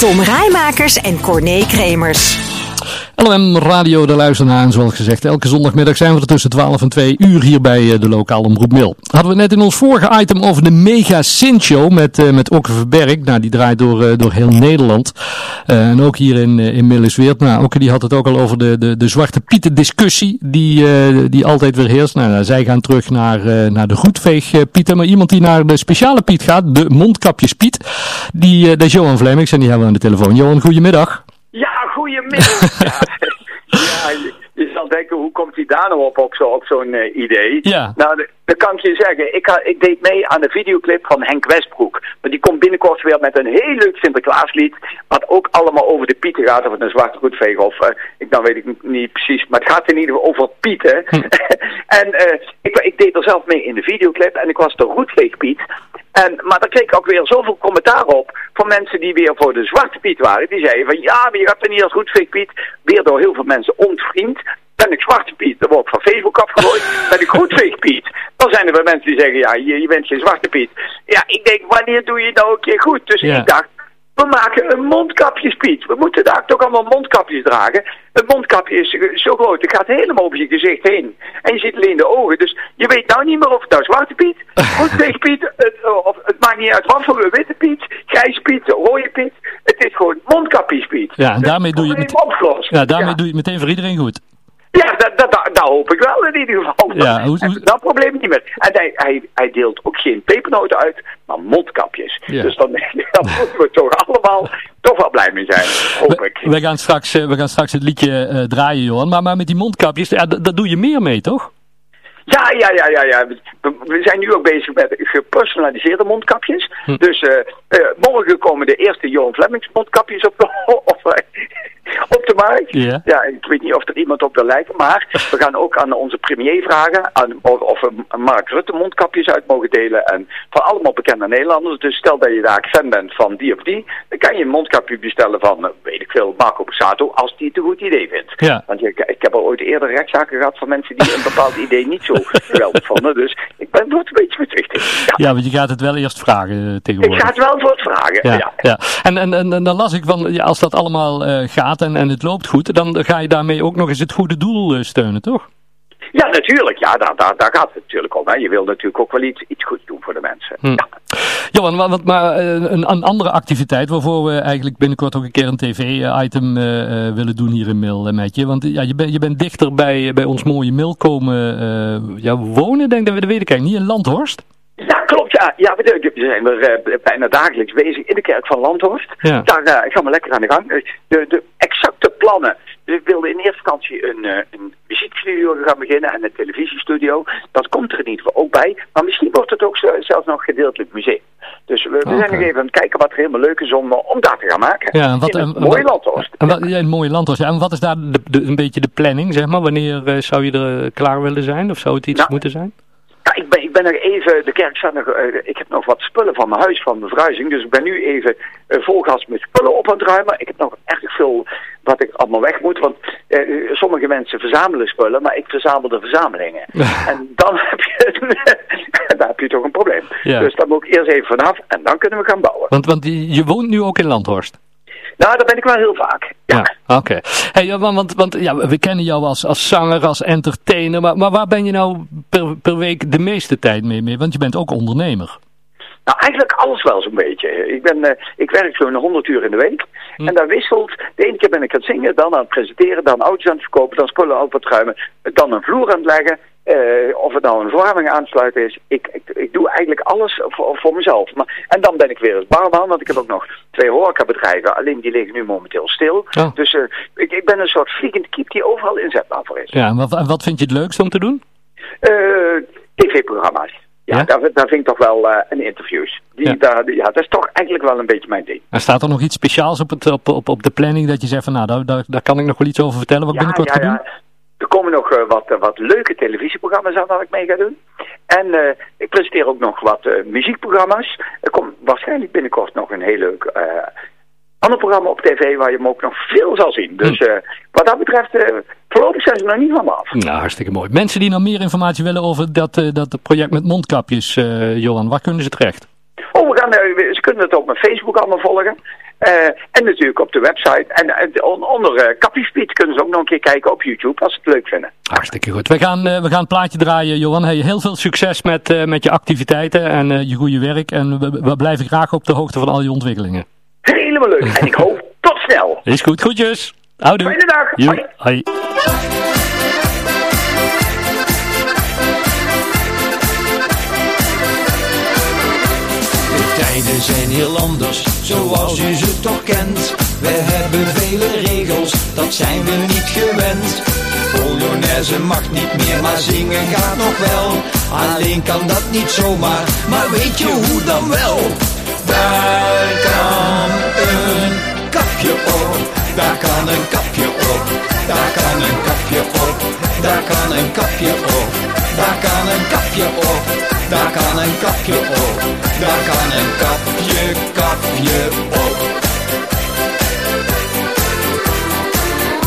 Tom Rijmakers en Corné Kremers. LM Radio, de luisteraar. En zoals gezegd, elke zondagmiddag zijn we er tussen 12 en 2 uur hier bij eh, de lokale omroep Mil. Hadden we net in ons vorige item over de Mega Sint Show met, uh, met Okke Verberg. Nou, die draait door, uh, door heel Nederland. En ook hier in, in Millisweert. Nou, Okke die had het ook al over de, de, de Zwarte Pieten discussie die, die altijd weer heerst. Nou, zij gaan terug naar, naar de Goedveeg Pieten. Maar iemand die naar de speciale Piet gaat, de Mondkapjes Piet. Die, dat is Johan Vlemings en die hebben we aan de telefoon. Johan, goedemiddag. Ja, goedemiddag. ja, ja je, je, zal denken, nou op, op zo'n zo'n uh, idee? Ja. Nou, dat kan ik je zeggen. Ik, ha, ik deed mee aan de videoclip van Henk Westbroek. Maar die komt binnenkort weer met een heel leuk Sinterklaaslied. Wat ook allemaal over de Pieten gaat. Of het een zwarte goedveeg of... Uh, ik, nou weet ik niet precies. Maar het gaat in ieder geval over Pieten. Hm. en uh, ik, ik deed er zelf mee in de videoclip. En ik was de Roetveegpiet. En, maar daar kreeg ik ook weer zoveel commentaar op van mensen die weer voor de Zwarte Piet waren. Die zeiden van ja, maar je gaat er niet als Roetveegpiet. Weer door heel veel mensen ontvriend. Ben ik Zwarte Piet, dan word ik van Facebook afgegooid. Ben ik Goedveegpiet. Dan zijn er weer mensen die zeggen, ja, je, je bent geen Zwarte Piet. Ja, ik denk, wanneer doe je nou een keer goed? Dus ja. ik dacht, we maken een mondkapjespiet. We moeten daar toch allemaal mondkapjes dragen. Een mondkapje is zo groot, het gaat helemaal over je gezicht heen. En je ziet alleen de ogen. Dus je weet nou niet meer of het nou Zwarte Piet, Goedveeg Piet, het, of, het maakt niet uit wat voor een witte Piet, grijs Piet, rode Piet. Het is gewoon mondkapjespiet. Ja, en daarmee doe je met... Ja, daarmee ja. doe je het meteen voor iedereen goed. Ja, dat, dat, dat, dat, hoop ik wel in ieder geval. Ja, hoe, hoe... Dat probleem niet meer. En hij, hij, hij deelt ook geen pepernoten uit, maar mondkapjes. Ja. Dus dan, dan moeten we toch allemaal toch wel blij mee zijn, hoop ik. We, we gaan straks, we gaan straks het liedje uh, draaien, Johan. Maar, maar met die mondkapjes, ja, dat doe je meer mee, toch? Ja, ja, ja, ja, ja. We, zijn nu ook bezig met gepersonaliseerde mondkapjes. Hm. Dus uh, uh, morgen komen de eerste Johan Flemings mondkapjes op de, op, op de markt. Yeah. Ja, ik weet niet of er iemand op wil lijken, maar we gaan ook aan onze premier vragen aan, of, of we Mark Rutte mondkapjes uit mogen delen. En van allemaal bekende Nederlanders. Dus stel dat je daar fan bent van die of die, dan kan je een mondkapje bestellen van, weet ik veel, Marco Passato, als die het een goed idee vindt. Ja. Want je, ik heb al ooit eerder rechtszaken gehad van mensen die een bepaald idee niet zo vonden. Dus ik ben wordt een beetje vertwichtig. Ja. ja, want je gaat het wel eerst vragen tegenwoordig. Ik ga het wel voor het vragen, ja. ja. ja. En, en, en, en dan las ik van, ja, als dat allemaal uh, gaat en, en het loopt goed, dan ga je daarmee ook nog eens het goede doel uh, steunen, toch? Ja, natuurlijk. Ja, daar, daar, daar gaat het natuurlijk om. Hè. Je wil natuurlijk ook wel iets, iets goeds doen voor de mensen. Hm. Ja. Johan, wat, maar een, een, andere activiteit waarvoor we eigenlijk binnenkort ook een keer een tv-item uh, uh, willen doen hier in Mil met je. Want ja, je, ben, je bent dichter bij, bij ons mooie Mil komen uh, ja, wonen, denk ik, weet ik eigenlijk niet, in Landhorst? Ja, klopt. Ja, ja we zijn er uh, bijna dagelijks bezig in de kerk van Landhorst. Ja. Daar gaan we lekker aan de gang. De, de exacte plannen. We wilden in eerste instantie een, muziekstudio gaan beginnen en een televisiestudio. Dat komt er in ieder geval ook bij. Maar misschien wordt het ook zelfs nog gedeeltelijk museum. Dus we, we okay. zijn nog even aan het kijken wat er helemaal leuk is om, om dat te gaan maken. Ja, en wat, in een mooie Landhorst. En wat, ja, een mooie Landhorst. En wat is daar de, de, een beetje de planning, zeg maar? Wanneer zou je er klaar willen zijn? Of zou het iets nou, moeten zijn? Ben, nog even, de kerk staat nog, uh, ik heb nog wat spullen van mijn huis, van mijn verhuizing. Dus ik ben nu even uh, vol gas met spullen op aan het ruimen. Ik heb nog erg veel wat ik allemaal weg moet. Want uh, sommige mensen verzamelen spullen, maar ik verzamel de verzamelingen. en dan heb, je, dan heb je toch een probleem. Ja. Dus daar moet ik eerst even vanaf en dan kunnen we gaan bouwen. Want, want je woont nu ook in Landhorst? Nou, daar ben ik wel heel vaak. Ja, ja oké. Okay. Hey, want, want ja, we kennen jou als, als zanger, als entertainer, maar, maar waar ben je nou per, per week de meeste tijd mee, mee? Want je bent ook ondernemer. Nou, eigenlijk alles wel zo'n beetje. Ik, ben, uh, ik werk zo'n 100 uur in de week. Hm. En dat wisselt. De ene keer ben ik aan het zingen, dan aan het presenteren, dan auto's aan het verkopen, dan spullen op het ruimen, dan een vloer aan het leggen. Uh, of het nou een verwarming aansluiten is. Ik, ik, ik doe eigenlijk alles voor, voor mezelf. Maar, en dan ben ik weer als barman, want ik heb ook nog twee horecabedrijven. Alleen die liggen nu momenteel stil. Oh. Dus uh, ik, ik ben een soort vliegende kiep die overal inzetbaar voor is. Ja, en wat, wat vind je het leukst om te doen? Uh, TV-programma's. Ja, ja? Daar, daar vind ik toch wel uh, een interviews. Die, Ja. Daar, ja, dat is toch eigenlijk wel een beetje mijn ding. En staat er nog iets speciaals op, het, op, op, op de planning dat je zegt van nou, daar, daar, daar kan ik nog wel iets over vertellen wat ik ja, binnenkort ja, ga doen? Er komen nog uh, wat, uh, wat leuke televisieprogramma's aan waar ik mee ga doen. En uh, ik presenteer ook nog wat muziekprogramma's. Er komt waarschijnlijk binnenkort nog een heel leuk ander programma op tv waar je hem ook nog veel zal zien. Dus hm. wat dat betreft, voorlopig zijn ze nog niet van me af. Nou, hartstikke mooi. Mensen die nog meer informatie willen over dat, dat project met mondkapjes, Johan, waar kunnen ze terecht? Oh, we gaan, ze kunnen het ook met Facebook allemaal volgen. En natuurlijk op de website. En onder uh, kunnen ze ook nog een keer kijken op YouTube als ze het leuk vinden. Hartstikke goed. We gaan, we gaan het plaatje draaien, Johan. Hey, heel veel succes met, met je activiteiten en je goede werk. En we, we blijven graag op de hoogte van al je ontwikkelingen. Helemaal leuk. En ik hoop tot snel. Is goed. Goedjes. Houdoe. Fijne dag. Hoi. Hoi. Tijden zijn heel anders, zoals u ze toch kent. We hebben vele regels, dat zijn we niet gewend. Polonaise mag niet meer, maar zingen gaat nog wel. Alleen kan dat niet zomaar, maar weet je hoe dan wel? Daar kan een kapje op, daar kan een kapje op, daar kan een kapje op, daar kan een kapje op, daar kan een kapje op, Darkanen kapje op, Darkanen kapje, kapje op